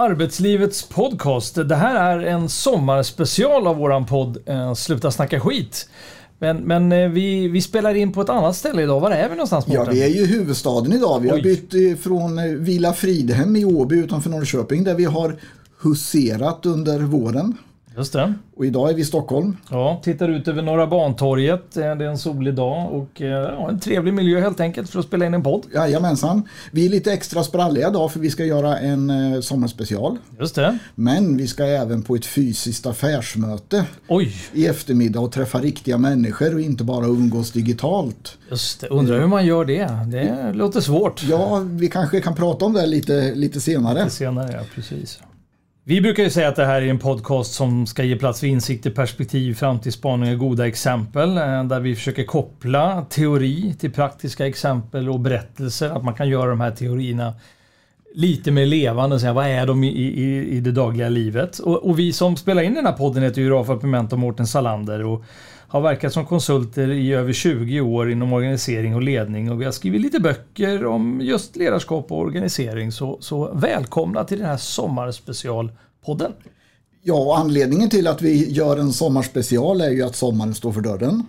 Arbetslivets podcast. Det här är en sommarspecial av våran podd eh, Sluta snacka skit. Men, men eh, vi, vi spelar in på ett annat ställe idag. Var är vi någonstans Ja, Mårten? vi är ju i huvudstaden idag. Vi har Oj. bytt eh, från Villa Fridhem i Åby utanför Norrköping där vi har huserat under våren. Just det. Och idag är vi i Stockholm. Ja, tittar ut över Norra Bantorget. Eh, Det är en solig dag och eh, ja, en trevlig miljö helt enkelt för att spela in en podd. Jajamensan. Vi är lite extra spralliga idag för vi ska göra en eh, sommarspecial. Just det. Men vi ska även på ett fysiskt affärsmöte Oj, i eftermiddag och träffa riktiga människor och inte bara umgås digitalt. just det. Undrar hur man gör det. Det låter svårt. Ja, vi kanske kan prata om det lite, lite senare. Senare, ja precis. Vi brukar ju säga att det här är en podcast som ska ge plats för insikter, perspektiv, framtidsspaningar och goda exempel. Eh, där vi försöker koppla teori till praktiska exempel och berättelser. Att man kan göra de här teorierna lite mer levande och säga vad är de i, i, i det dagliga livet. Och, och vi som spelar in den här podden heter ju Rafael Pimenta och Mårten Salander och har verkat som konsulter i över 20 år inom organisering och ledning och vi har skrivit lite böcker om just ledarskap och organisering. Så, så välkomna till den här sommarspecialpodden. Ja, anledningen till att vi gör en sommarspecial är ju att sommaren står för dörren.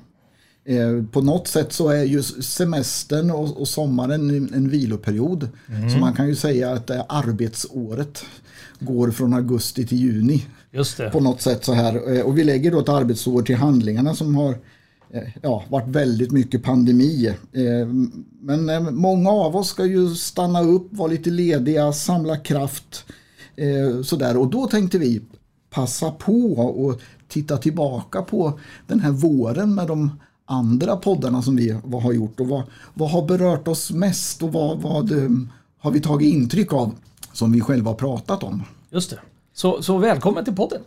Eh, På något sätt så är ju semestern och, sommaren en, viloperiod. Så man kan ju säga att eh, arbetsåret går från augusti till juni. Just det. På något sätt så här. Eh, Och vi lägger då ett arbetsår till handlingarna som har ja, varit väldigt mycket pandemi. Men många av oss ska ju stanna upp, vara lite lediga, samla kraft. Sådär. Och då tänkte vi passa på och titta tillbaka på den här våren med de andra poddarna som vi har gjort och vad, vad har berört oss mest och vad, vad ehm, har vi tagit intryck av som vi själva har pratat om. Just det. Så, så välkommen till podden.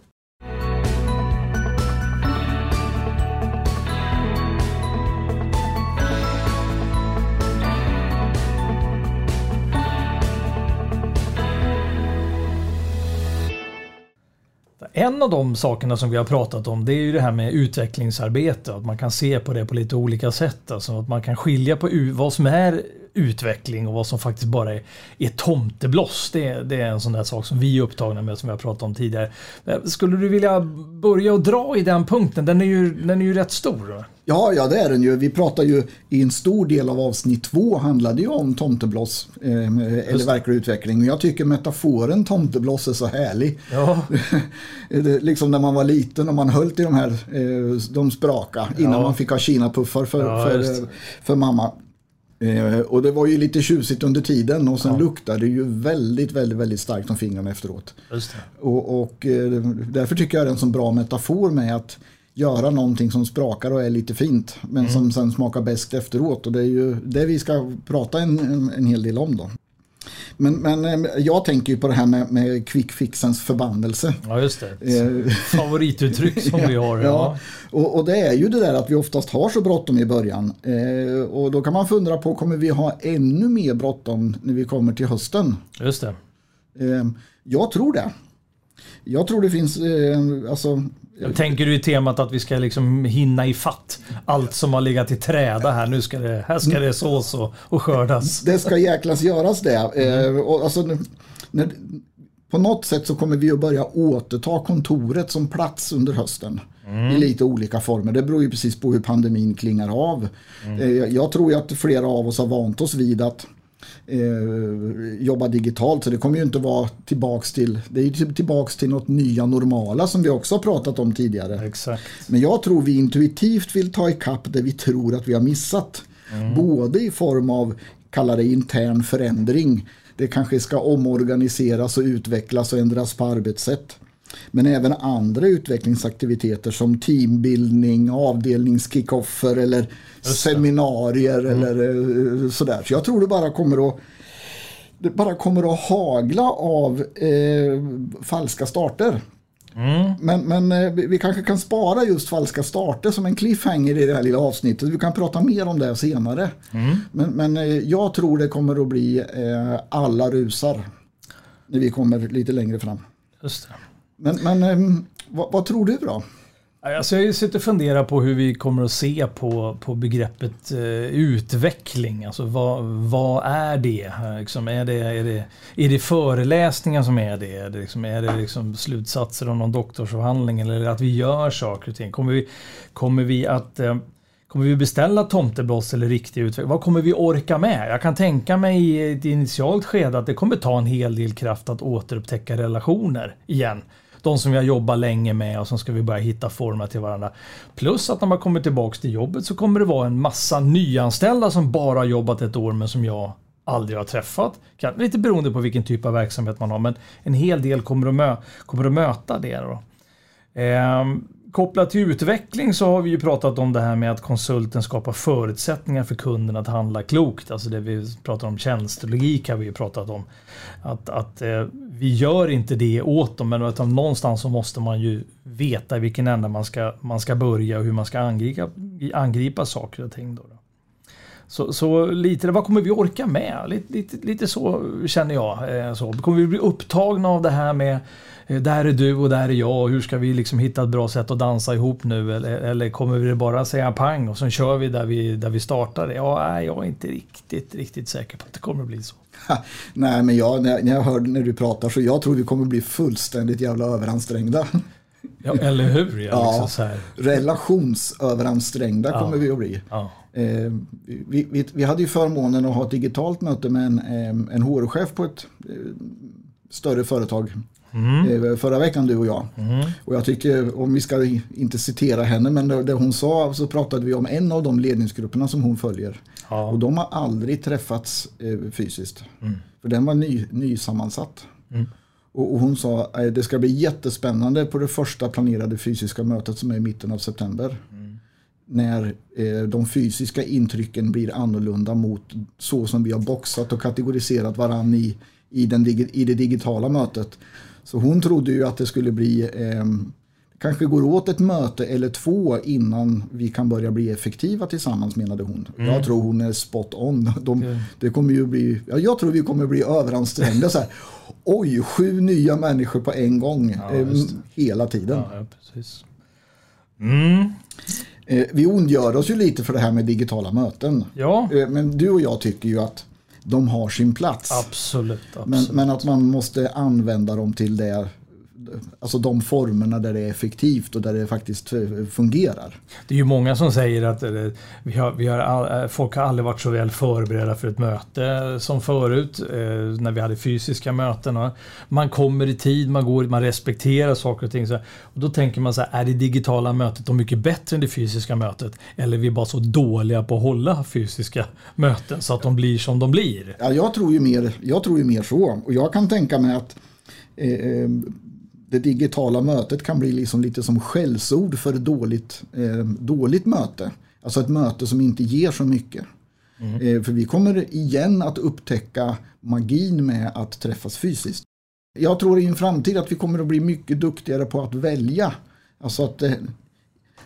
En av de sakerna som vi har pratat om det är ju det här med utvecklingsarbete. Att man kan se på det på lite olika sätt. Alltså att man kan skilja på vad som är utveckling och vad som faktiskt bara är, är tomtebloss. Det, det är en sån där sak som vi är upptagna med som vi har pratat om tidigare. Eh, Skulle du vilja börja och dra i den punkten? Den är ju, den är ju rätt stor. Ja, ja det är den ju. Vi pratar ju i en stor del av avsnitt två handlade ju om tomtebloss eh, eller verklig utveckling. Jag tycker metaforen tomtebloss är så härlig. Ja, liksom när man var liten och man höll till de här, eh, de spraka innan Ja. man fick ha kinapuffar för, Ja, för, eh, för mamma. Eh, och det var ju lite tjusigt under tiden och sen luktade det ju väldigt, väldigt, väldigt starkt om fingrarna efteråt. Och, och eh, därför tycker jag det är en så bra metafor med att göra någonting som sprakar och är lite fint men som sen smakar bäst efteråt och det är ju det vi ska prata en, en, en hel del om då. Men, men eh, jag tänker ju på det här med, med quick fixens förbannelse. Ja, just det. Eh, Favorituttryck som vi har. Ja, Ja. och, och det är ju det där att vi oftast har så bråttom i början. Eh, och då kan man fundera på, kommer vi ha ännu mer bråttom när vi kommer till hösten? Just det. Eh, jag tror det. Jag tror det finns, eh, alltså, Tänker du i temat att vi ska liksom hinna i fatt allt som har legat i träda här. Nu ska det, här ska det sås och, och skördas. det ska jäklas göras det. Eh, och alltså, när, på något sätt så kommer vi att börja återta kontoret som plats under hösten. I lite olika former. Det beror ju precis på hur pandemin klingar av. Eh, jag tror ju att flera av oss har vant oss vid att eh, jobba digitalt. Så det kommer ju inte vara tillbaks till, det är ju till- tillbaks till något nya normala som vi också har pratat om tidigare. Exakt. Men jag tror vi intuitivt vill ta ikapp det vi tror att vi har missat. Både i form av, kalla det intern förändring. Det kanske ska omorganiseras och utvecklas och ändras på arbetssätt. Men även andra utvecklingsaktiviteter som teambildning, avdelningskickoffer eller seminarier eller eh, sådär. Så jag tror det bara kommer att det bara kommer att hagla av eh, falska starter. Men, men eh, vi kanske kan spara just falska starter som en cliffhanger i det här lilla avsnittet. Vi kan prata mer om det senare. Men, men eh, jag tror det kommer att bli eh, alla rusar när vi kommer lite längre fram. Just det. Men, men ehm, vad, vad tror du då? Alltså jag sitter och funderar på hur vi kommer att se på, på begreppet eh, utveckling. Alltså vad, vad är det? Liksom, är, det, är, det, är det föreläsningar som är det? Är det, liksom, är det liksom slutsatser av någon doktorsavhandling eller att vi gör saker och ting? Kommer vi, kommer vi att eh, Kommer vi beställa tomtebloss eller riktig utveckling? Vad kommer vi orka med? Jag kan tänka mig i ett initialt skede att det kommer ta en hel del kraft att återupptäcka relationer igen de som vi har jobbat länge med och som ska vi börja hitta former till varandra. Plus att när man kommer tillbaks till jobbet så kommer det vara en massa nyanställda som bara har jobbat ett år men som jag aldrig har träffat. Lite beroende på vilken typ av verksamhet man har men en hel del kommer att, mö kommer att möta det. Då. Ehm, kopplat till utveckling så har vi ju pratat om det här med att konsulten skapar förutsättningar för kunden att handla klokt. Alltså det vi pratar om tjänstelogik har vi ju pratat om. Att, att eh, vi gör inte det åt dem men utan någonstans så måste man ju veta i vilken ända man ska, man ska börja och hur man ska angripa, angripa saker och ting. Då, då. Så, så lite, vad kommer vi orka med? Lite, lite, lite så känner jag. Eh, så. Kommer vi bli upptagna av det här med där är du och där är jag. Hur ska vi liksom hitta ett bra sätt att dansa ihop nu? Eller, eller kommer vi bara säga pang och så kör vi där vi, där vi startade? Ja, jag är inte riktigt, riktigt säker på att det kommer att bli så. Nej, men jag, när, jag hör när du pratar så jag tror vi kommer bli fullständigt jävla överansträngda. Ja, eller hur? Ja, liksom relationsöveransträngda ja. kommer vi att bli. Ja. Eh, vi, vi, vi, hade ju förmånen att ha ett digitalt möte med en, en HR-chef på ett eh, större företag Mm. Eh, förra veckan du och jag. Mm. Och jag tycker, om vi ska inte citera henne, men det, det, hon sa så pratade vi om en av de ledningsgrupperna som hon följer. Ja. Och de har aldrig träffats eh, fysiskt. Mm. För den var ny, nysammansatt. Mm. Och, och, hon sa att eh, det ska bli jättespännande på det första planerade fysiska mötet som är i mitten av september. Mm. När eh, de fysiska intrycken blir annorlunda mot så som vi har boxat och kategoriserat varann i, i, den, i det digitala mötet. Så hon trodde ju att det skulle bli eh, kanske går åt ett möte eller två innan vi kan börja bli effektiva tillsammans menade hon. Mm. Jag tror hon är spot on. De, mm. det kommer ju bli, ja, jag tror vi kommer bli överansträngda. så här. Oj, sju nya människor på en gång ja, eh, hela tiden. Ja, precis. Mm. Eh, vi ondgör oss ju lite för det här med digitala möten. Ja. Eh, men du och jag tycker ju att de har sin plats. Absolut. absolut. Men, men, att man måste använda dem till det alltså de formerna där det är effektivt och där det faktiskt eh, fungerar. Det är ju många som säger att eh, vi har, vi har all, eh, folk har aldrig varit så väl förberedda för ett möte som förut när vi hade fysiska möten. Man kommer i tid, man, går, man respekterar saker och ting. Så, och då tänker man så här, är det digitala mötet då mycket bättre än det fysiska mötet? Eller är vi bara så dåliga på att hålla fysiska möten så att de blir som de blir? Ja, jag, tror ju mer, jag tror ju mer så. Och jag kan tänka mig att eh, det digitala mötet kan bli liksom lite som skällsord för ett dåligt, eh, dåligt möte. Alltså ett möte som inte ger så mycket. Mm. Eh, för vi kommer igen att upptäcka magin med att träffas fysiskt. Jag tror i en framtid att vi kommer att bli mycket duktigare på att välja. Alltså att eh,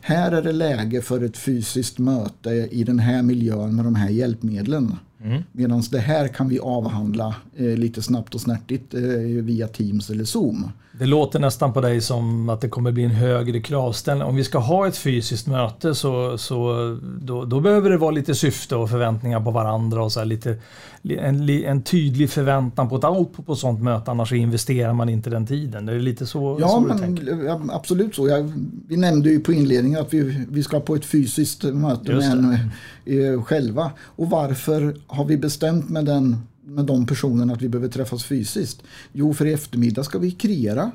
här är det läge för ett fysiskt möte i den här miljön med de här hjälpmedlen. Mm. Medan det här kan vi avhandla eh, lite snabbt och snärtigt eh, via Teams eller Zoom. Det låter nästan på dig som att det kommer bli en högre kravställning. Om vi ska ha ett fysiskt möte så, så då, då behöver det vara lite syfte och förväntningar på varandra och så lite, en, en, tydlig förväntan på ett output på sånt möte. Annars investerar man inte den tiden. Det är lite så, ja, så men, absolut så. Jag, vi nämnde ju på inledningen att vi, vi ska på ett fysiskt möte med en, eh, själva. Och varför har vi bestämt med den med de personerna att vi behöver träffas fysiskt? Jo, för i eftermiddag ska vi kreera.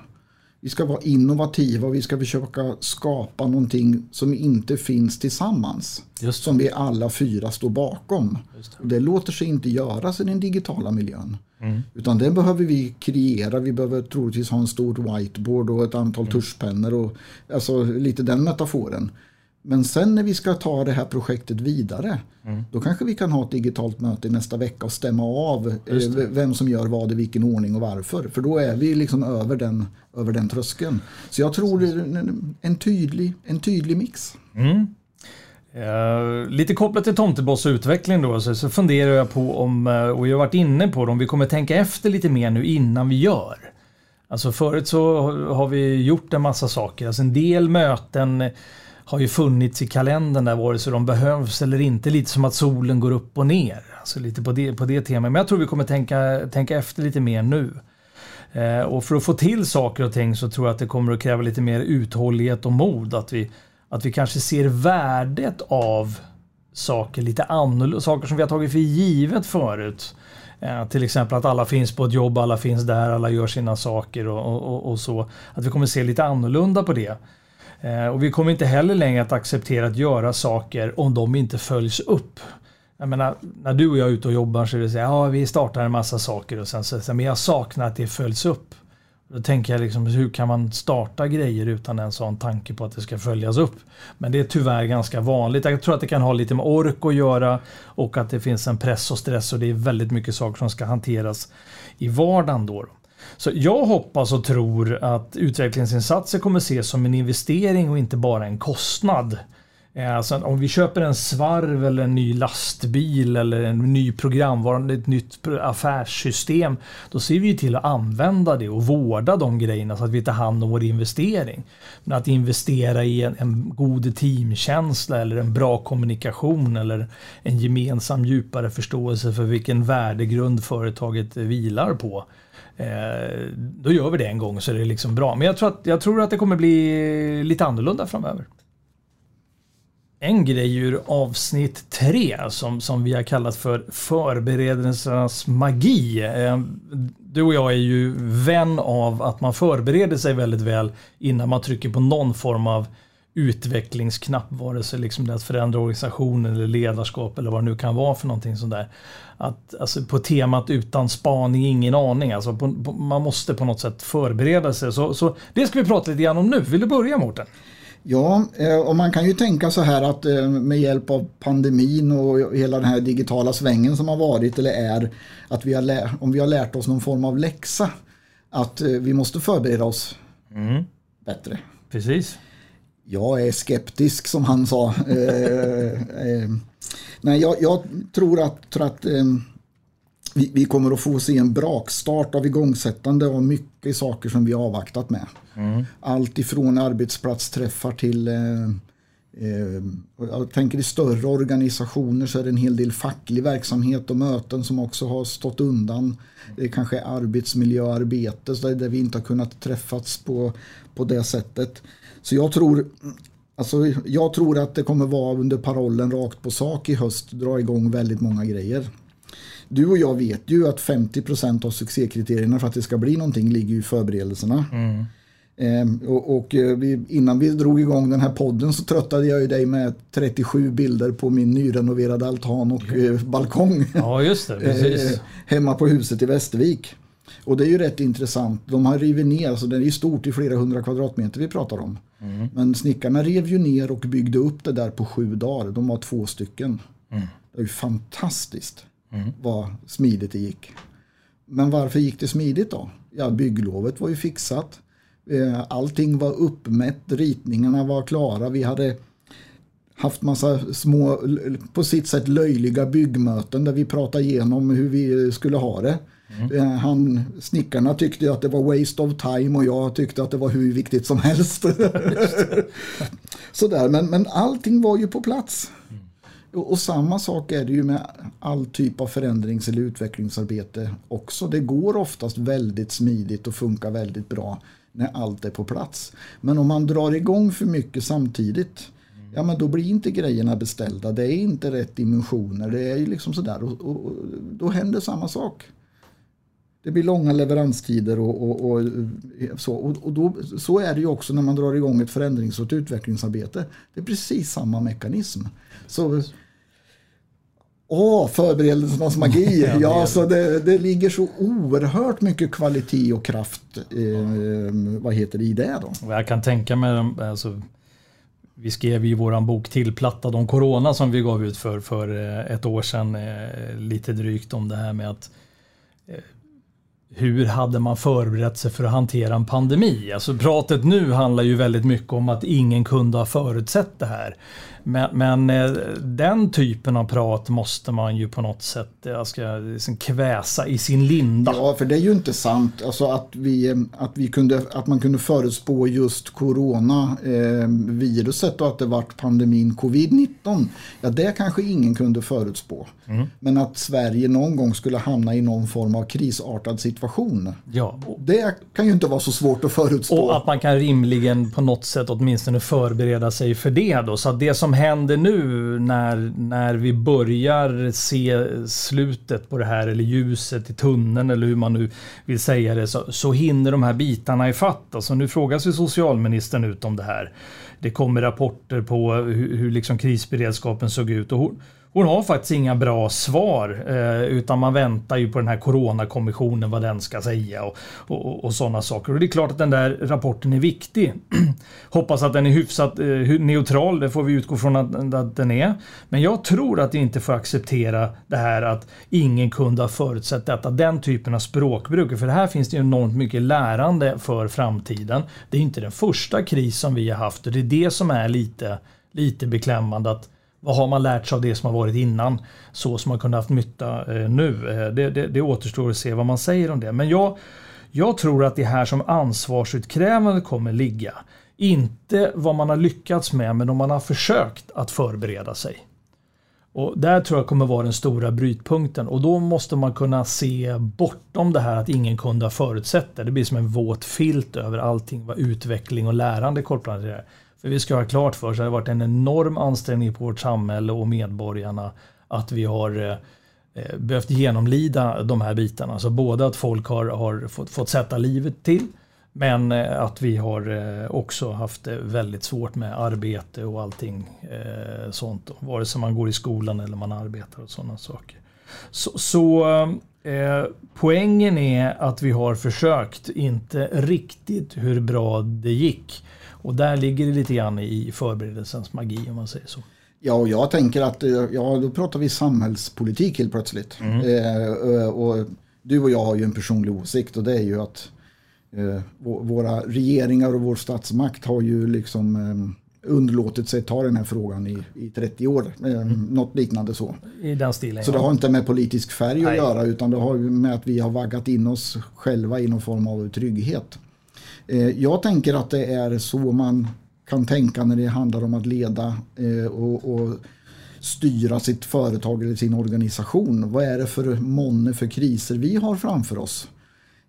Vi ska vara innovativa och vi ska försöka skapa någonting som inte finns tillsammans. Som vi alla fyra står bakom. Det. det. låter sig inte göras i den digitala miljön. Mm. Utan det behöver vi kreera. Vi behöver troligtvis ha en stor whiteboard och ett antal mm. tuschpennor. Och, alltså lite den metaforen. Men sen när vi ska ta det här projektet vidare, mm. då kanske vi kan ha ett digitalt möte nästa vecka och stämma av eh, vem som gör vad i vilken ordning och varför. För då är vi liksom över den, över den tröskeln. Så jag tror det är en, en, tydlig, en tydlig mix. Mm. Uh, lite kopplat till Tomteboss utveckling då så, så funderar jag på om, eh, och jag har varit inne på det, om vi kommer tänka efter lite mer nu innan vi gör. Alltså förut så har vi gjort en massa saker. Alltså en del möten har ju funnits i kalendern där vare sig de behövs eller inte. Lite som att solen går upp och ner. Alltså lite på det, på det temat. Men jag tror vi kommer tänka, tänka efter lite mer nu. Eh, och för att få till saker och ting så tror jag att det kommer att kräva lite mer uthållighet och mod. Att vi, att vi kanske ser värdet av saker lite annorlunda, saker som vi har tagit för givet förut. Eh, till exempel att alla finns på ett jobb, alla finns där, alla gör sina saker och, och, och så. Att vi kommer se lite annorlunda på det. Eh, och vi kommer inte heller längre att acceptera att göra saker om de inte följs upp. Jag menar, när du och jag är ute och jobbar så är det så här, ja vi startar en massa saker och sen så men jag saknar att det följs upp. Då tänker jag liksom, hur kan man starta grejer utan en sån tanke på att det ska följas upp? Men det är tyvärr ganska vanligt. Jag tror att det kan ha lite med ork att göra och att det finns en press och stress och det är väldigt mycket saker som ska hanteras i vardagen då. Så jag hoppas och tror att utvecklingsinsatser kommer ses som en investering och inte bara en kostnad. Eh, alltså om vi köper en svarv eller en ny lastbil eller en ny programvara, ett nytt affärssystem. Då ser vi till att använda det och vårda de grejerna så att vi tar hand om vår investering. Men att investera i en, en god teamkänsla eller en bra kommunikation eller en gemensam djupare förståelse för vilken värdegrund företaget vilar på. Eh, då gör vi det en gång så är det liksom bra. Men jag tror, att, jag tror att det kommer bli lite annorlunda framöver. En grej ur avsnitt tre som, som vi har kallat för förberedelsernas magi. Eh, du och jag är ju vän av att man förbereder sig väldigt väl innan man trycker på någon form av utvecklingsknapp, vare sig liksom det att förändra organisationen eller ledarskap eller vad det nu kan vara för någonting sådär. Att, alltså på temat utan spaning, ingen aning. Alltså på, på, man måste på något sätt förbereda sig. Så, så det ska vi prata lite grann om nu. Vill du börja Mårten? Ja, eh, och man kan ju tänka så här att eh, med hjälp av pandemin och hela den här digitala svängen som har varit eller är, att vi har om vi har lärt oss någon form av läxa, att eh, vi måste förbereda oss mm. bättre. Precis. Jag är skeptisk som han sa. nej, jag, jag, tror att, tror att vi, vi, kommer att få se en brakstart av igångsättande av mycket saker som vi avvaktat med. Mm. Allt ifrån arbetsplatsträffar till eh, eh, jag tänker i större organisationer så är det en hel del facklig verksamhet och möten som också har stått undan. Det är kanske arbetsmiljöarbete där vi inte har kunnat träffats på, på det sättet. Så jag tror, alltså, jag tror att det kommer vara under parollen rakt på sak i höst dra igång väldigt många grejer du och jag vet ju att 50% av succékriterierna för att det ska bli någonting ligger i förberedelserna. Mm. Eh, och, och eh, vi, innan vi drog igång den här podden så tröttade jag ju dig med 37 bilder på min nyrenoverade altan och eh, balkong. Ja, just det. Precis. Eh, hemma på huset i Västervik. Och det är ju rätt intressant. De har rivit ner, så det är ju stort i flera hundra kvadratmeter vi pratar om. Mm. Men snickarna rev ju ner och byggde upp det där på sju dagar. De var två stycken. Mm. Det är ju fantastiskt mm. vad smidigt det gick. Men varför gick det smidigt då? Ja, bygglovet var ju fixat. Eh, allting var uppmätt, ritningarna var klara. Vi hade haft massa små, på sitt sätt löjliga byggmöten där vi pratade igenom hur vi skulle ha det. Mm. Eh, han, snickarna tyckte att det var waste of time och jag tyckte att det var hur viktigt som helst. Sådär, men, men allting var ju på plats. Mm. Och, samma sak är det ju med all typ av förändrings eller utvecklingsarbete också. Det går oftast väldigt smidigt och funkar väldigt bra när allt är på plats. Men om man drar igång för mycket samtidigt ja men då blir inte grejerna beställda. Det är inte rätt dimensioner. Det är ju liksom sådär och, och, och då händer samma sak. Det blir långa leveranstider och, och, och, så. Och, då, så är det ju också när man drar igång ett förändrings och ett utvecklingsarbete. Det är precis samma mekanism. Så Åh, förberedelsernas magi. ja, så det, det ligger så oerhört mycket kvalitet och kraft eh, vad heter det, i det. Då. Jag kan tänka mig, alltså, vi skrev i vår bok Tillplattad om Corona som vi gav ut för, för eh, ett år sedan, eh, lite drygt om det här med att eh, hur hade man förberett sig för att hantera en pandemi? Alltså pratet nu handlar ju väldigt mycket om att ingen kunde ha förutsett det här. Men, men eh, den typen av prat måste man ju på något sätt jag ska liksom kväsa i sin linda. Ja, för det är ju inte sant alltså att, vi, att, vi kunde, att man kunde förutspå just coronaviruset eh, och att det vart pandemin covid-19. Ja, det kanske ingen kunde förutspå. Mm. Men att Sverige någon gång skulle hamna i någon form av krisartad situation. Ja. Det kan ju inte vara så svårt att förutspå. Och att man kan rimligen på något sätt åtminstone förbereda sig för det då. Så att det som som händer nu när, när vi börjar se slutet på det här eller ljuset i tunneln eller hur man nu vill säga det så, så hinner de här bitarna ifatt. Så Alltså nu frågar sig socialministern ut om det här. Det kommer rapporter på hur, hur liksom krisberedskapen såg ut och hon, hon har faktiskt inga bra svar eh, utan man väntar ju på den här coronakommissionen vad den ska säga och, och, och sådana saker. Och det är klart att den där rapporten är viktig. Hoppas att den är hyfsat eh, neutral, det får vi utgå från att, att, den är. Men jag tror att vi inte får acceptera det här att ingen kunde ha förutsett detta, den typen av språkbruk. För det här finns det enormt mycket lärande för framtiden. Det är inte den första kris som vi har haft och det är det som är lite, lite beklämmande att vad har man lärt sig av det som har varit innan? Så som man kunde haft nytta eh, nu. Eh, det, det, det återstår att se vad man säger om det. Men jag, jag tror att det här som ansvarsutkrävande kommer ligga. Inte vad man har lyckats med, men om man har försökt att förbereda sig. Och Där tror jag kommer vara den stora brytpunkten och då måste man kunna se bortom det här att ingen kunde ha förutsett det. Det blir som en våt filt över allting vad utveckling och lärande kopplat till det. För vi ska ha klart för oss att det har varit en enorm ansträngning på vårt samhälle och medborgarna att vi har eh, eh, behövt genomlida de här bitarna. Så både att folk har, har fått, fått sätta livet till men eh, att vi har eh, också haft det väldigt svårt med arbete och allting sånt. Då. Vare sig man går i skolan eller man arbetar och sådana saker. Så, så eh, poängen är att vi har försökt, inte riktigt hur bra det gick. Och där ligger det lite grann i förberedelsens magi om man säger så. Ja, och jag tänker att eh, ja, då pratar vi samhällspolitik helt plötsligt. Mm. Eh, och du och jag har ju en personlig åsikt och det är ju att eh, våra regeringar och vår statsmakt har ju liksom eh, underlåtit sig ta den här frågan i, i 30 år. Eh, mm. Något liknande så. I den stilen. Så det har inte med politisk färg Nej. att göra utan det har med att vi har vaggat in oss själva i någon form av trygghet. Eh, jag tänker att det är så man kan tänka när det handlar om att leda eh, och, och styra sitt företag eller sin organisation. Vad är det för månne för kriser vi har framför oss?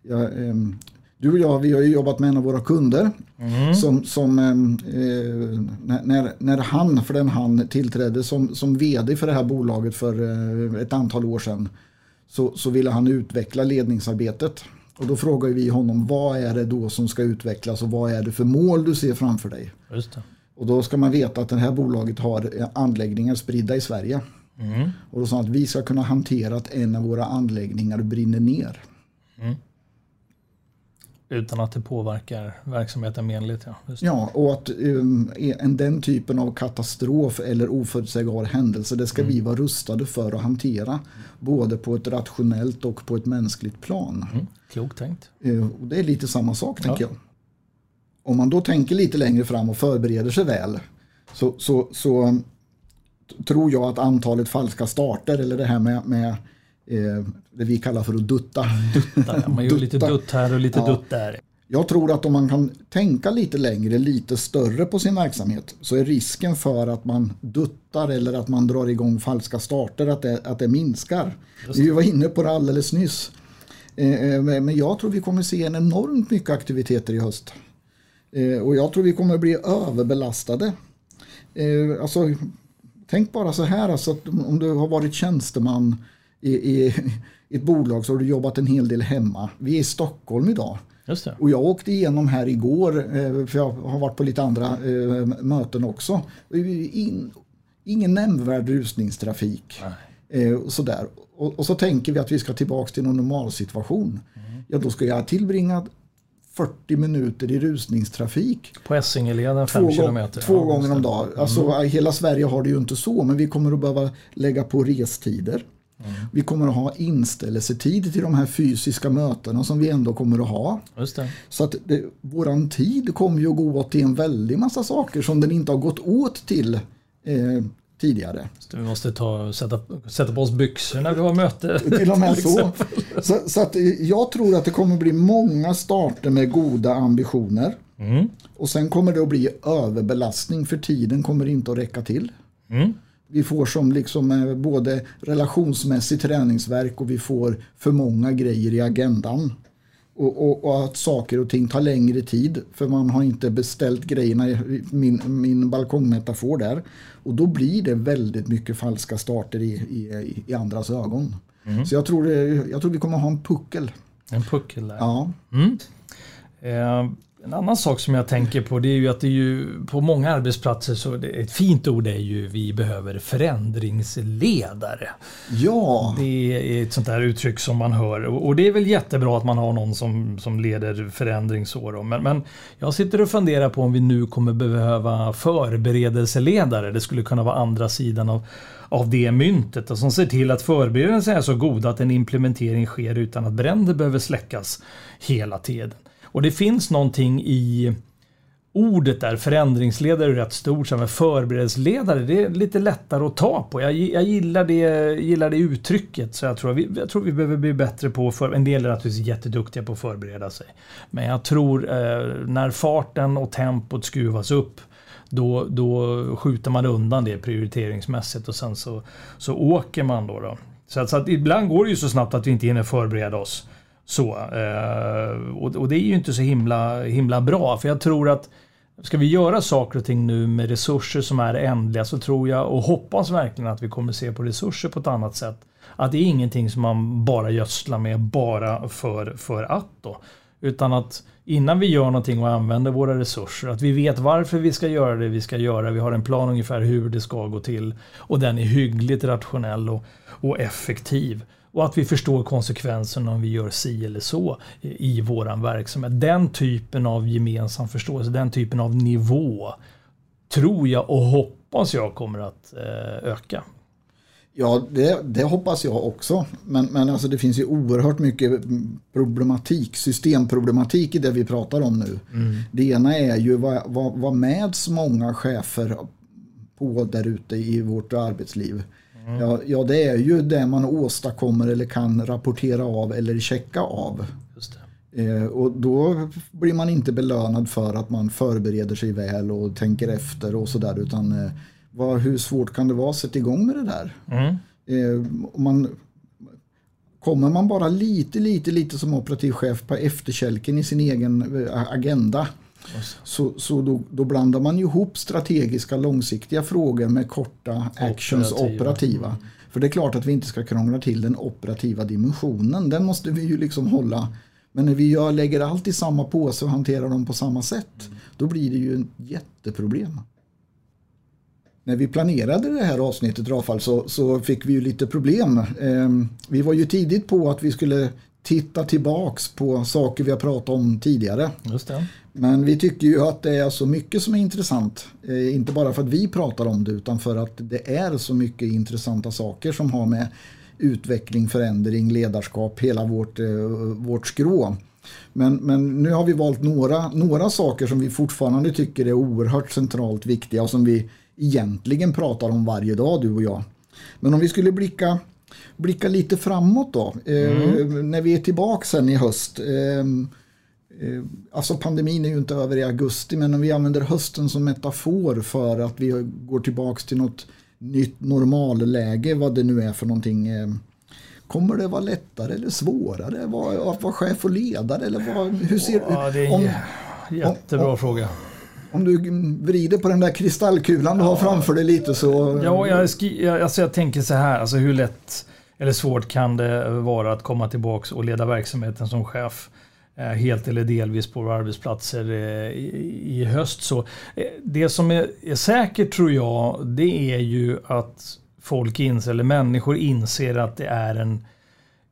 Ja, ehm, du och jag vi har jobbat med en av våra kunder mm. som, som ehm, eh, när, när han, för den han tillträdde som, som vd för det här bolaget för eh, ett antal år sedan så, så ville han utveckla ledningsarbetet. Och då frågar vi honom vad är det då som ska utvecklas och vad är det för mål du ser framför dig. Och då ska man veta att det här bolaget har anläggningar spridda i Sverige. Mm. Och då sa han att vi ska kunna hantera att en av våra anläggningar brinner ner. Mm. Utan att det påverkar verksamheten menligt. Ja, ja och att um, en, den typen av katastrof eller oförutsägbar händelse det ska mm. vi vara rustade för att hantera. Både på ett rationellt och på ett mänskligt plan. Mm. Klokt tänkt. Uh, och det är lite samma sak ja. tänker jag. Om man då tänker lite längre fram och förbereder sig väl så, så, så tror jag att antalet falska starter eller det här med, med eh, det vi kallar för att dutta. dutta ja. Man gör lite dutt här och lite ja. dutt där. Jag tror att om man kan tänka lite längre, lite större på sin verksamhet så är risken för att man duttar eller att man drar igång falska starter att det, att det minskar. Vi var inne på det alldeles nyss. Eh, eh, men jag tror vi kommer se en enormt mycket aktiviteter i höst. Eh, och jag tror vi kommer bli överbelastade. Alltså, tänk bara så här, alltså om du har varit tjänsteman i, i, ett bolag så har du jobbat en hel del hemma. Vi är i Stockholm idag. Och jag åkte igenom här igår, eh, för jag har varit på lite andra eh, möten också. In, ingen nämnvärd rusningstrafik. Nej. Eh, sådär. Och, och, så tänker vi att vi ska tillbaka till någon normalsituation. Mm. Ja, då ska jag tillbringa 40 minuter i rusningstrafik. På Essingeleden 5 kilometer. Två ja, gånger om dagen. Alltså, mm. Hela Sverige har det ju inte så, men vi kommer att behöva lägga på restider. Mm. Vi kommer att ha inställelsetid till de här fysiska mötena som vi ändå kommer att ha. Så att det, våran tid kommer ju att gå åt till en väldig massa saker som den inte har gått åt till eh, tidigare. Så vi måste ta, sätta, sätta på oss byxor när vi har möte. Till och med så. så. Så, att jag tror att det kommer bli många starter med goda ambitioner. Mm. Och sen kommer det att bli överbelastning för tiden kommer inte att räcka till. Mm. Vi får som liksom eh, både relationsmässig träningsverk och vi får för många grejer i agendan. Och, och, och, att saker och ting tar längre tid för man har inte beställt grejerna i min, min balkongmetafor där. Och då blir det väldigt mycket falska starter i, i, i andras ögon. Mm. Så jag tror, jag tror vi kommer ha en puckel. En puckel där. Ja. Mm. Eh, en annan sak som jag tänker på det är ju att det är ju på många arbetsplatser så ett fint ord är ju vi behöver förändringsledare. Ja. Det är ett sånt där uttryck som man hör och det är väl jättebra att man har någon som, som leder förändring så Men, men jag sitter och funderar på om vi nu kommer behöva förberedelseledare. Det skulle kunna vara andra sidan av av det myntet och som ser till att förberedelserna är så goda att en implementering sker utan att bränder behöver släckas hela tiden. Och det finns någonting i ordet där, förändringsledare är rätt stort, men förberedelseledare det är lite lättare att ta på. Jag, jag gillar, det, gillar det uttrycket så jag tror, vi, jag tror vi behöver bli bättre på, för, en del är naturligtvis jätteduktiga på att förbereda sig. Men jag tror eh, när farten och tempot skruvas upp då, då skjuter man undan det prioriteringsmässigt och sen så, så åker man då. då. Så, att, så att ibland går det ju så snabbt att vi inte hinner förbereda oss. Så, eh, och, och, det är ju inte så himla, himla bra för jag tror att Ska vi göra saker och ting nu med resurser som är ändliga så tror jag och hoppas verkligen att vi kommer se på resurser på ett annat sätt. Att det är ingenting som man bara gödslar med bara för, för att då. Utan att innan vi gör någonting och använder våra resurser, att vi vet varför vi ska göra det vi ska göra. Vi har en plan ungefär hur det ska gå till och den är hyggligt rationell och, och effektiv. Och att vi förstår konsekvenserna om vi gör si eller så i våran verksamhet. Den typen av gemensam förståelse, den typen av nivå tror jag och hoppas jag kommer att eh, öka. Ja, det, det, hoppas jag också. Men, men alltså det finns ju oerhört mycket problematik, systemproblematik i det vi pratar om nu. Mm. Det ena är ju vad, vad, vad mäds många chefer på där ute i vårt arbetsliv. Mm. Ja, ja, det är ju det man åstadkommer eller kan rapportera av eller checka av. Eh, och då blir man inte belönad för att man förbereder sig väl och tänker efter och sådär utan eh, vad, hur svårt kan det vara att sätta igång med det där? Mm. Eh, man, kommer man bara lite, lite, lite som operativ chef på efterkälken i sin egen eh, agenda så, så då, då, blandar man ihop strategiska långsiktiga frågor med korta actions operativa. operativa. För det är klart att vi inte ska krångla till den operativa dimensionen. Den måste vi ju liksom hålla. Men när vi gör, lägger allt i samma påse och hanterar dem på samma sätt. Då blir det ju ett jätteproblem. När vi planerade det här avsnittet Rafal så, så fick vi ju lite problem. Eh, vi var ju tidigt på att vi skulle titta tillbaks på saker vi har pratat om tidigare. Just det. Men vi tycker ju att det är så mycket som är intressant. Eh, inte bara för att vi pratar om det utan för att det är så mycket intressanta saker som har med utveckling, förändring, ledarskap, hela vårt, eh, vårt skrå. Men, men nu har vi valt några, några saker som vi fortfarande tycker är oerhört centralt viktiga och som vi egentligen pratar om varje dag du och jag. Men om vi skulle blicka blicka lite framåt då. Eh, mm. när vi är tillbaka sen i höst. Eh, eh, alltså pandemin är ju inte över i augusti men om vi använder hösten som metafor för att vi går tillbaka till något nytt normalläge vad det nu är för någonting. Kommer det vara lättare eller svårare att vara chef och ledare? Eller vad, hur ser, ja, det är en om, jättebra om, fråga. Om du vrider på den där kristallkulan du har framför dig lite så... Ja, jag, jag, alltså jag tänker så här, alltså hur lätt eller svårt kan det vara att komma tillbaka och leda verksamheten som chef eh, helt eller delvis på våra arbetsplatser eh, i höst. Så eh, det som är, är säkert tror jag, det är ju att folk inser, eller människor inser att det är en,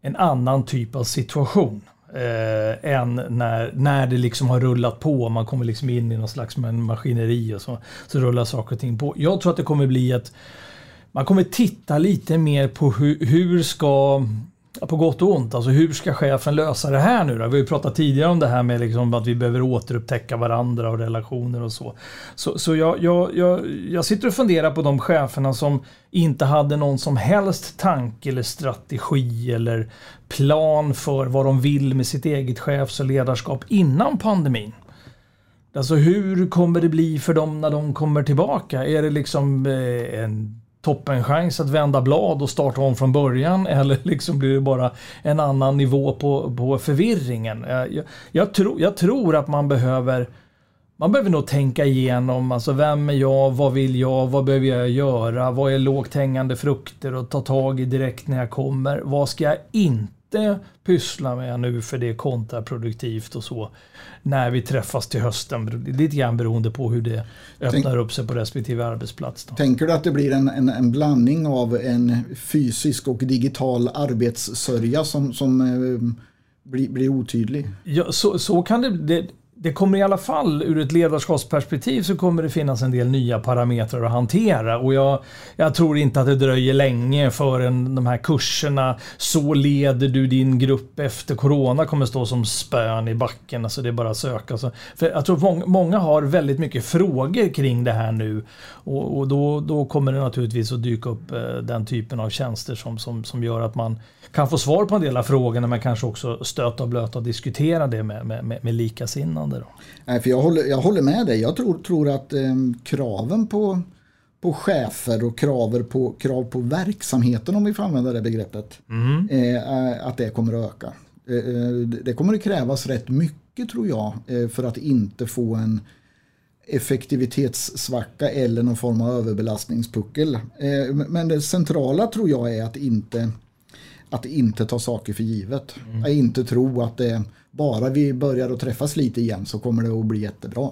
en annan typ av situation. Eh, än när, när det liksom har rullat på. Man kommer liksom in i någon slags maskineri och så, så rullar saker och ting på. Jag tror att det kommer bli att man kommer titta lite mer på hur, hur ska på gott och ont. Alltså hur ska chefen lösa det här nu då? Vi har ju pratat tidigare om det här med liksom att vi behöver återupptäcka varandra och relationer och så. Så, så jag, jag, jag, jag sitter och funderar på de cheferna som inte hade någon som helst tanke eller strategi eller plan för vad de vill med sitt eget chefs och ledarskap innan pandemin. Alltså hur kommer det bli för dem när de kommer tillbaka? Är det liksom eh, en toppenchans att vända blad och starta om från början eller liksom blir det bara en annan nivå på, på förvirringen? Eh, jag, jag, tror, jag tror att man behöver man behöver nog tänka igenom, alltså vem är jag, vad vill jag, vad behöver jag göra, vad är lågt hängande frukter? Och ta tag i direkt när jag kommer, vad ska jag inte inte pyssla med nu för det är kontraproduktivt och så. När vi träffas till hösten, lite grann beroende på hur det öppnar Tänk, upp sig på respektive arbetsplats. Då. Tänker du att det blir en, en, en, blandning av en fysisk och digital arbetssörja som, som eh, blir, blir otydlig? Ja, så, så kan det, det det kommer i alla fall ur ett ledarskapsperspektiv så kommer det finnas en del nya parametrar att hantera och jag, jag tror inte att det dröjer länge förrän de här kurserna så leder du din grupp efter corona kommer stå som spön i backen. Alltså det är bara att söka. Alltså, för jag tror många, många har väldigt mycket frågor kring det här nu och, och då, då kommer det naturligtvis att dyka upp eh, den typen av tjänster som, som, som gör att man kan få svar på en del av frågorna men kanske också stöta och blöta och diskutera det med, med, med, med likasinnande. Då. Nej, för jag, håller, jag håller med dig. Jag tror, tror att eh, kraven på, på chefer och krav på, krav på verksamheten om vi får använda det begreppet. Mm. Eh, att det kommer att öka. Eh, eh, det kommer att krävas rätt mycket tror jag eh, för att inte få en effektivitetssvacka eller någon form av överbelastningspuckel. Men det centrala tror jag är att inte att inte ta saker för givet. Mm. Att inte tro att det bara vi börjar att träffas lite igen så kommer det att bli jättebra.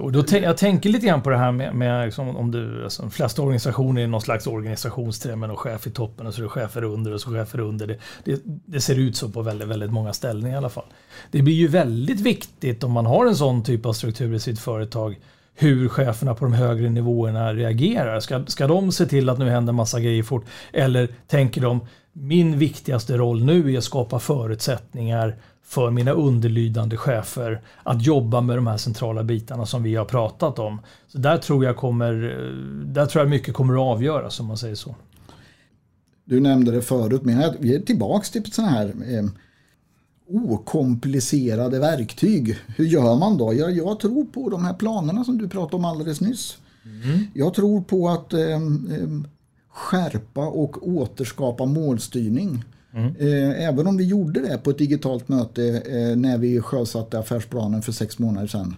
Och då jag tänker lite grann på det här med, med liksom, om du, alltså, de flesta organisationer är någon slags organisationstermen med någon chef i toppen och så är det chefer under och så chefer under. Det, det, det, ser ut så på väldigt, väldigt många ställen i alla fall. Det blir ju väldigt viktigt om man har en sån typ av struktur i sitt företag hur cheferna på de högre nivåerna reagerar. Ska, ska de se till att nu händer massa grejer fort? Eller tänker de min viktigaste roll nu är att skapa förutsättningar för mina underlydande chefer att jobba med de här centrala bitarna som vi har pratat om. Så där tror jag, kommer, där tror jag mycket kommer att avgöras om man säger så. Du nämnde det förut, men vi är tillbaka till sådana här eh, okomplicerade verktyg. Hur gör man då? Jag, jag, tror på de här planerna som du pratade om alldeles nyss. Mm. Jag tror på att eh, eh, skärpa och återskapa målstyrning. Mm. Eh, även om vi gjorde det på ett digitalt möte eh, när vi sjösatte affärsplanen för sex månader sedan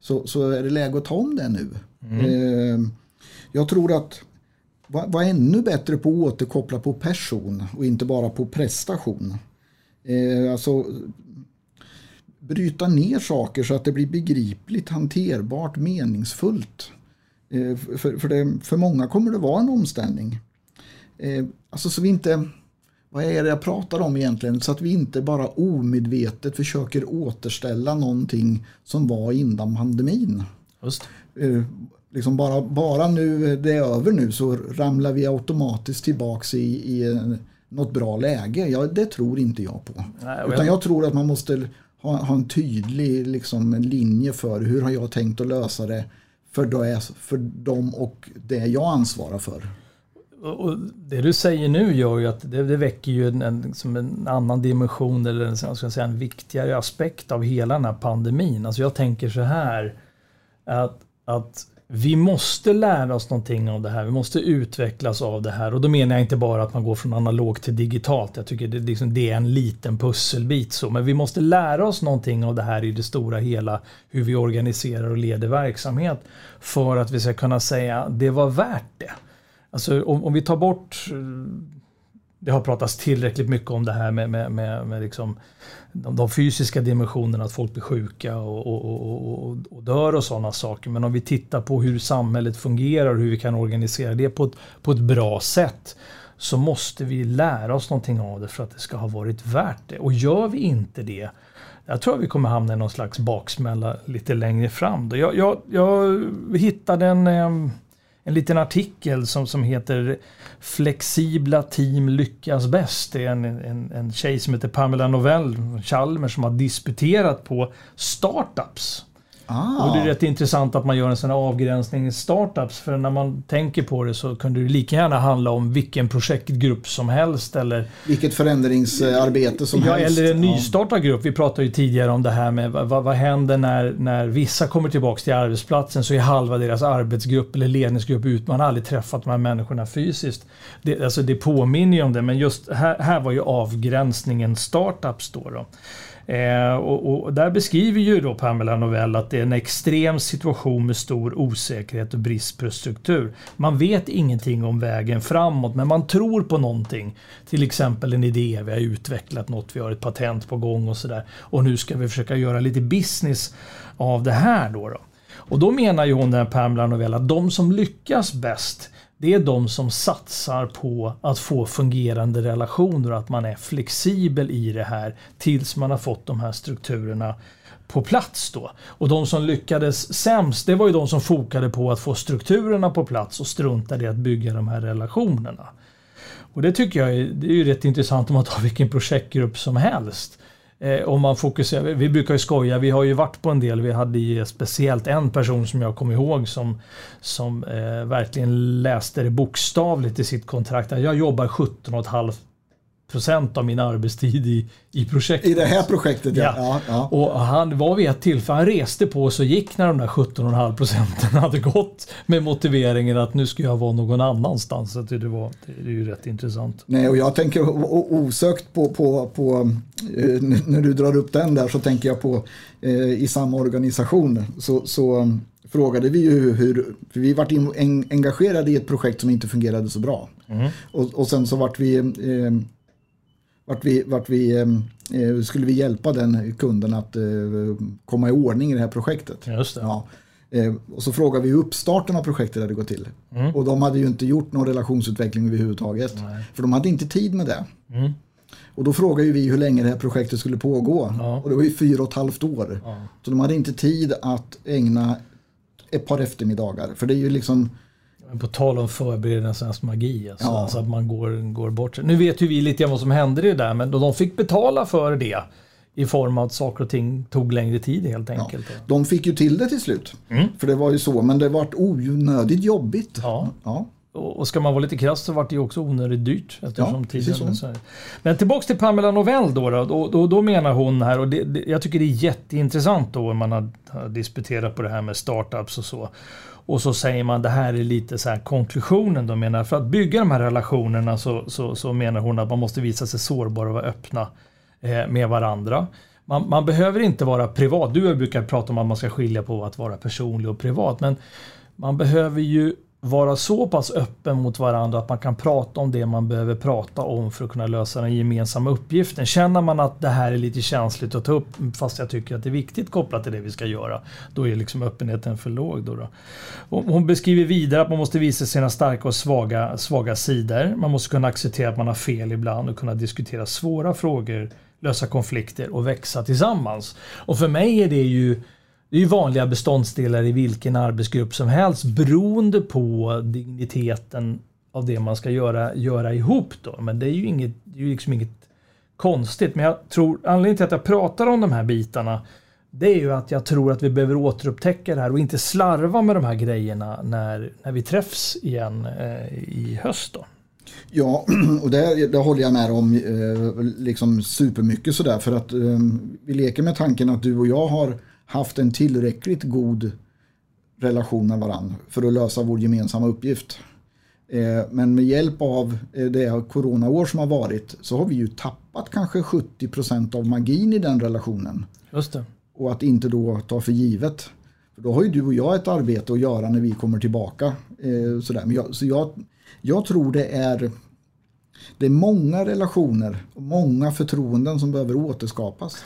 så, så är det läge att ta om det nu. Mm. Eh, jag tror att vara ännu bättre på att återkoppla på person och inte bara på prestation. Alltså bryta ner saker så att det blir begripligt, hanterbart, meningsfullt. För, för, det, för många kommer det vara en omställning. Alltså så vi inte vad är det jag pratar om egentligen? Så att vi inte bara omedvetet försöker återställa någonting som var innan pandemin. Just. Eh, liksom bara, bara nu det är över nu så ramlar vi automatiskt tillbaks i, i något bra läge. Ja, det tror inte jag på. Nej, Utan jag tror att man måste ha, ha en tydlig liksom, linje för hur har jag tänkt att lösa det för, det, för dem och det jag ansvarar för. Och det du säger nu gör ju att det, det väcker ju en, en, som en annan dimension eller en, ska säga, en viktigare aspekt av hela den här pandemin. Alltså jag tänker så här att, att vi måste lära oss någonting av det här. Vi måste utvecklas av det här. Och då menar jag inte bara att man går från analogt till digitalt. Jag tycker det, liksom, det är en liten pusselbit. Så. Men vi måste lära oss någonting av det här i det stora hela. Hur vi organiserar och leder verksamhet. För att vi ska kunna säga det var värt det. Alltså om, om vi tar bort eh, det har pratats tillräckligt mycket om det här med, med, med, med liksom de, de, fysiska dimensionerna, att folk blir sjuka och, och, och, och dör och sådana saker. Men om vi tittar på hur samhället fungerar och hur vi kan organisera det på ett, på ett bra sätt så måste vi lära oss någonting av det för att det ska ha varit värt det. Och gör vi inte det, jag tror att vi kommer hamna i någon slags baksmälla lite längre fram. Jag, jag, jag hittade en ehm, en liten artikel som, som heter Flexibla team lyckas bäst. Det är en, en, en tjej som heter Pamela Novell, Chalmers, som har disputerat på startups. Ah. Och det är rätt intressant att man gör en sån här avgränsning i startups. För när man tänker på det så kunde det lika gärna handla om vilken projektgrupp som helst. Eller, Vilket förändringsarbete som ja, helst. Eller en nystartad grupp. Vi pratade ju tidigare om det här med vad, vad händer när, när vissa kommer tillbaka till arbetsplatsen så är halva deras arbetsgrupp eller ledningsgrupp ut. Man har aldrig träffat de här människorna fysiskt. Det, alltså det påminner ju om det men just här, här var ju avgränsningen startups då. då. Eh, och, och, där beskriver ju då Pamela Novell att det är en extrem situation med stor osäkerhet och brist på struktur. Man vet ingenting om vägen framåt men man tror på någonting. Till exempel en idé, vi har utvecklat något, vi har ett patent på gång och sådär. Och nu ska vi försöka göra lite business av det här då. då. Och då menar ju hon, den här Pamela Novell, att de som lyckas bäst det är de som satsar på att få fungerande relationer och att man är flexibel i det här tills man har fått de här strukturerna på plats då. Och de som lyckades sämst, det var ju de som fokade på att få strukturerna på plats och struntade i att bygga de här relationerna. Och det tycker jag är, det är ju rätt intressant om man tar vilken projektgrupp som helst. Eh, om man fokuserar, vi brukar ju skoja, vi har ju varit på en del, vi hade ju speciellt en person som jag kom ihåg som, som eh, verkligen läste det bokstavligt i sitt kontrakt. Jag jobbar 17 och ett halvt procent av min arbetstid i, i projektet. I det här projektet ja. ja. ja, Och han var vid ett tillfälle, han reste på sig och gick när de där 17,5 procenten hade gått med motiveringen att nu ska jag vara någon annanstans. Så det, var, det är ju rätt intressant. Nej, och jag tänker osökt på, på, på eh, när du drar upp den där så tänker jag på eh, i samma organisation så, så frågade vi ju hur, för vi varit in, engagerade i ett projekt som inte fungerade så bra. Mm. Och, och sen så vart vi eh, vart vi, vart vi eh, skulle vi hjälpa den kunden att eh, komma i ordning i det här projektet. Just det. Ja. Eh, och så frågade vi hur uppstarten av projektet hade gått till. Mm. Och de hade ju inte gjort någon relationsutveckling överhuvudtaget. Nej. För de hade inte tid med det. Mm. Och då frågade vi hur länge det här projektet skulle pågå. Ja. Och det var ju fyra och ett halvt år. Ja. Så de hade inte tid att ägna ett par eftermiddagar. För det är ju liksom på tal om förberedelsernas magi, alltså, ja. alltså att man går, går bort Nu vet ju vi lite grann vad som hände det där, men de fick betala för det i form av att saker och ting tog längre tid helt enkelt. Ja. De fick ju till det till slut, mm. för det var ju så, men det vart onödigt jobbigt. Ja. ja. Och ska man vara lite krass så vart det ju också onödigt dyrt. Eftersom ja, tiden så. Men tillbaks till Pamela Novell då. Då, då, då, då menar hon här, och det, det, jag tycker det är jätteintressant då när man har, har disputerat på det här med startups och så. Och så säger man det här är lite så här konklusionen. De menar för att bygga de här relationerna så, så, så menar hon att man måste visa sig sårbar och vara öppna eh, med varandra. Man, man, behöver inte vara privat. Du brukar prata om att man ska skilja på att vara personlig och privat. Men man behöver ju vara så pass öppen mot varandra att man kan prata om det man behöver prata om för att kunna lösa den gemensamma uppgiften. Känner man att det här är lite känsligt att ta upp fast jag tycker att det är viktigt kopplat till det vi ska göra, då är liksom öppenheten för låg. Då, då. Hon beskriver vidare att man måste visa sina starka och svaga, svaga sidor. Man måste kunna acceptera att man har fel ibland och kunna diskutera svåra frågor, lösa konflikter och växa tillsammans. Och för mig är det ju det är ju vanliga beståndsdelar i vilken arbetsgrupp som helst beroende på digniteten av det man ska göra, göra ihop. Då. Men det är ju inget, det är ju liksom inget konstigt. Men jag tror anledningen till att jag pratar om de här bitarna det är ju att jag tror att vi behöver återupptäcka det här och inte slarva med de här grejerna när, när vi träffs igen eh, i höst. Då. Ja, och det, det håller jag med om eh, liksom supermycket sådär för att eh, vi leker med tanken att du och jag har haft en tillräckligt god relation med varandra för att lösa vår gemensamma uppgift. Eh, men med hjälp av eh, det coronaår som har varit så har vi ju tappat kanske 70% av magin i den relationen. Just det. Och att inte då ta för givet. För då har ju du och jag ett arbete att göra när vi kommer tillbaka. Eh, sådär. Men jag, så jag, jag tror det är det är många relationer och många förtroenden som behöver återskapas.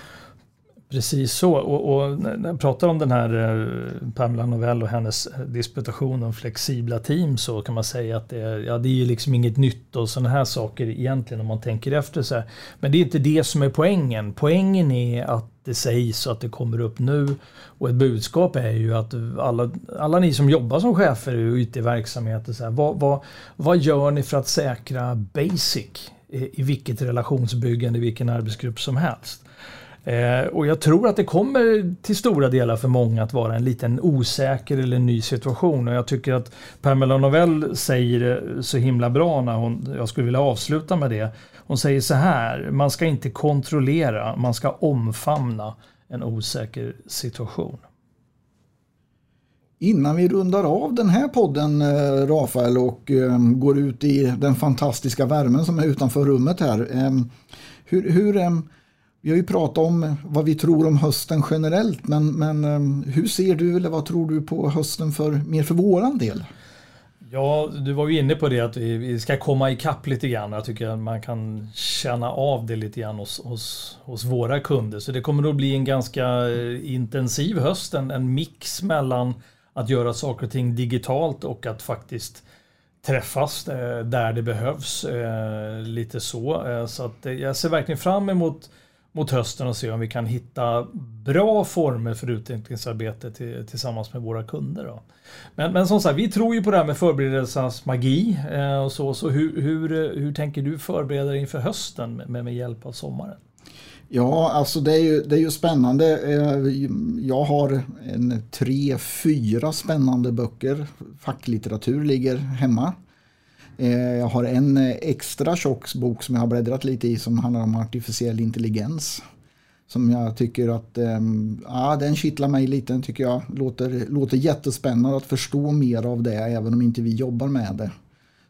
Precis så. Och, och, när jag pratar om den här eh, Pamela Novell och hennes eh, disputation om flexibla team så kan man säga att det är, ja, det är ju liksom inget nytt och sådana här saker egentligen om man tänker efter. Så här. Men det är inte det som är poängen. Poängen är att det sägs och att det kommer upp nu. Och ett budskap är ju att alla, alla ni som jobbar som chefer ute i verksamheter, så här, vad, vad, vad gör ni för att säkra basic i vilket relationsbyggande, i vilken arbetsgrupp som helst? Eh, och jag tror att det kommer till stora delar för många att vara en liten osäker eller ny situation. Och jag tycker att Pamela Novell säger det så himla bra när hon, jag skulle vilja avsluta med det. Hon säger så här, man ska inte kontrollera, man ska omfamna en osäker situation. Innan vi rundar av den här podden eh, Rafael och eh, går ut i den fantastiska värmen som är utanför rummet här. hur, hur vi har ju pratat om vad vi tror om hösten generellt, men, men eh, hur ser du eller vad tror du på hösten för, mer för våran del? Ja, du var ju inne på det att vi ska komma ikapp lite grann. Jag tycker att man kan känna av det lite grann hos, hos, hos våra kunder. Så det kommer nog bli en ganska eh, intensiv höst, en, en mix mellan att göra saker och ting digitalt och att faktiskt träffas eh, där det behövs. Lite så. Så att jag ser verkligen fram emot mot hösten och se om vi kan hitta bra former för utvecklingsarbete till, tillsammans med våra kunder. Då. Men, men som sagt, vi tror ju på det här med förberedelsernas magi. Eh, och så, så hur, hur, hur tänker du förbereda dig inför hösten med, med hjälp av sommaren? Ja, alltså det är ju, det är ju spännande. Eh, jag har en tre, fyra spännande böcker. Facklitteratur ligger hemma. Eh, jag har en eh, extra tjock bok som jag har bläddrat lite i som handlar om artificiell intelligens. Som jag tycker att, ehm, ja den kittlar mig lite, den tycker jag låter, låter jättespännande att förstå mer av det även om inte vi jobbar med det.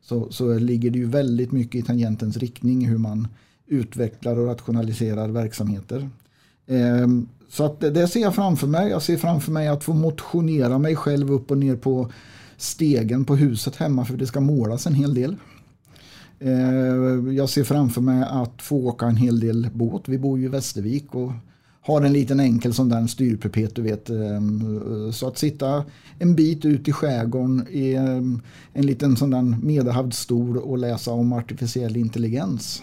Så, så ligger det ju väldigt mycket i tangentens riktning hur man utvecklar och rationaliserar verksamheter. Ehm, så att det ser jag framför mig. Jag ser framför mig att få motionera mig själv upp och ner på stegen på huset hemma för det ska målas en hel del. Eh, jag ser framför mig att få åka en hel del båt. Vi bor ju i Västervik och har en liten enkel sån där styrpepet du vet. Eh, så att sitta en bit ut i skärgården i eh, en liten sån där medelhavd stol och läsa om artificiell intelligens.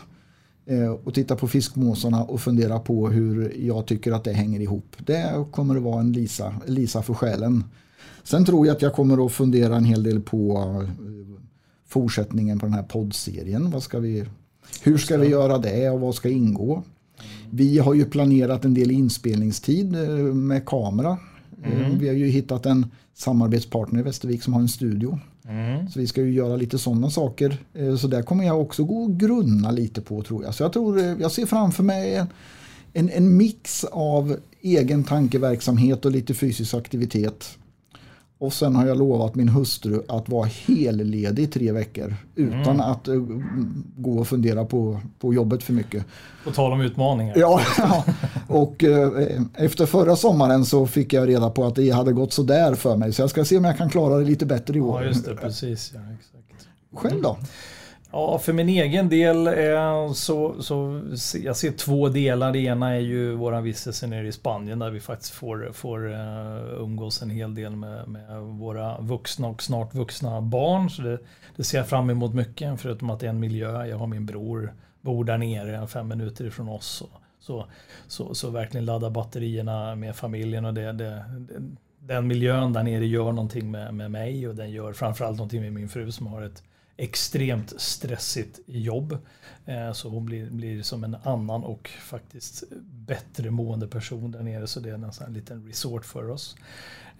Och titta på fiskmåsarna och fundera på hur jag tycker att det hänger ihop. Det kommer att vara en Lisa, Lisa för själen. Sen tror jag att jag kommer att fundera en hel del på eh, fortsättningen på den här poddserien. Vad ska vi, hur ska vi göra det och vad ska ingå? Vi har ju planerat en del inspelningstid eh, med kamera. Eh, mm. Vi har ju hittat en samarbetspartner i Västervik som har en studio. Mm. Så vi ska ju göra lite sådana saker. Så där kommer jag också gå och grunna lite på tror jag. Så jag tror jag ser framför mig en, en, en mix av egen tankeverksamhet och lite fysisk aktivitet. Och sen har jag lovat min hustru att vara helledig i tre veckor utan mm. att uh, gå och fundera på, på jobbet för mycket. På tal om utmaningar. Ja, och uh, efter förra sommaren så fick jag reda på att det hade gått sådär för mig. Så jag ska se om jag kan klara det lite bättre i år. Ja, just det, precis. Ja, exakt. Själv då? Ja, för min egen del eh, så, så jag ser två delar. Det ena är ju våran vistelse nere i Spanien där vi faktiskt får, får uh, umgås en hel del med, med, våra vuxna och snart vuxna barn. Så det, det ser jag fram emot mycket, förutom att det är en miljö. Jag har min bror, bor där nere, fem minuter ifrån oss. Och, så, så, så verkligen ladda batterierna med familjen och det, det, den miljön där nere gör någonting med, med mig och den gör framförallt någonting med min fru som har ett extremt stressigt jobb. Eh, så hon blir, blir som en annan och faktiskt bättre mående person där nere. Så det är en liten resort för oss.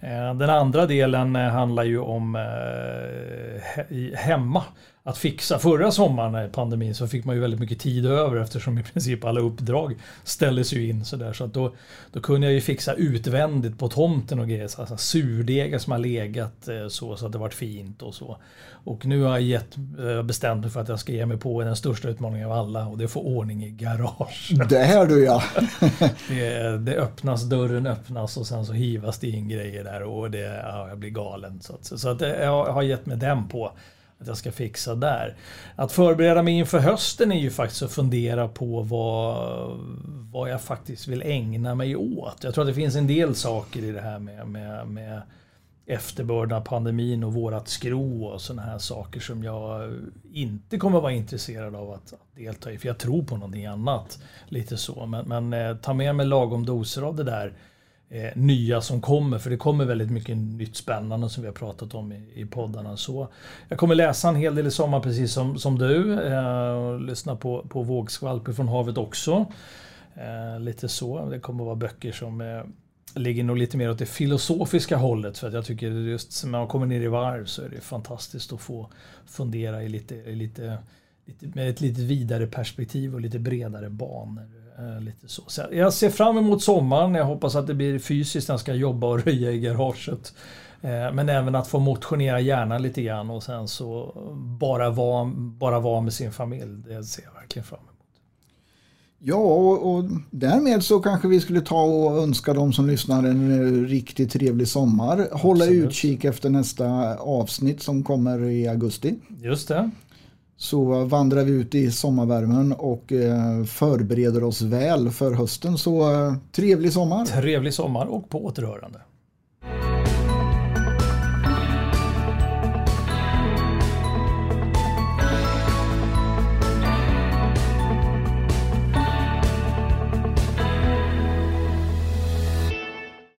Eh, den andra delen eh, handlar ju om hemma att fixa. Förra sommaren pandemin så fick man ju väldigt mycket tid över eftersom i princip alla uppdrag ställdes ju in sådär. Så att då, då kunde jag ju fixa utvändigt på tomten och grejer. Alltså surdegar som har legat eh, så, så att det varit fint och så. Och nu har jag gett, eh, bestämt mig för att jag ska ge mig på den största utmaningen av alla och det är att få ordning i garage. Det här du ja. det, det, öppnas, dörren öppnas och sen så hivas det in grejer där och det, ja, jag blir galen. Så att, så att eh, jag har gett mig den på att jag ska fixa där. Att förbereda mig inför hösten är ju faktiskt att fundera på vad, vad jag faktiskt vill ägna mig åt. Jag tror att det finns en del saker i det här med, med, med efterbörden av pandemin och vårat skro och sådana här saker som jag inte kommer vara intresserad av att, delta i. För jag tror på någonting annat. Lite så. Men, men eh, ta med mig lagom doser av det där eh, nya som kommer. För det kommer väldigt mycket nytt spännande som vi har pratat om i, i poddarna. Så jag kommer läsa en hel del i sommar precis som, som du. Eh, lyssna på, på vågskvalp från havet också. Eh, lite så. Det kommer vara böcker som eh, ligger nog lite mer åt det filosofiska hållet. För att jag tycker just när man kommer ner i varv så är det fantastiskt att få fundera i lite, i lite, lite med ett lite vidare perspektiv och lite bredare banor. Eh, lite så. så jag ser fram emot sommaren. Jag hoppas att det blir fysiskt när jag ska jobba och röja i garaget. Eh, men även att få motionera hjärnan lite grann och sen så bara vara, bara vara med sin familj. Det ser jag verkligen fram emot. Ja, och, och, därmed så kanske vi skulle ta och önska de som lyssnar en riktigt trevlig sommar. Hålla Absolut. utkik efter nästa avsnitt som kommer i augusti. Just det. Så vandrar vi ut i sommarvärmen och eh, förbereder oss väl för hösten. Så eh, trevlig sommar! Trevlig sommar och på återhörande!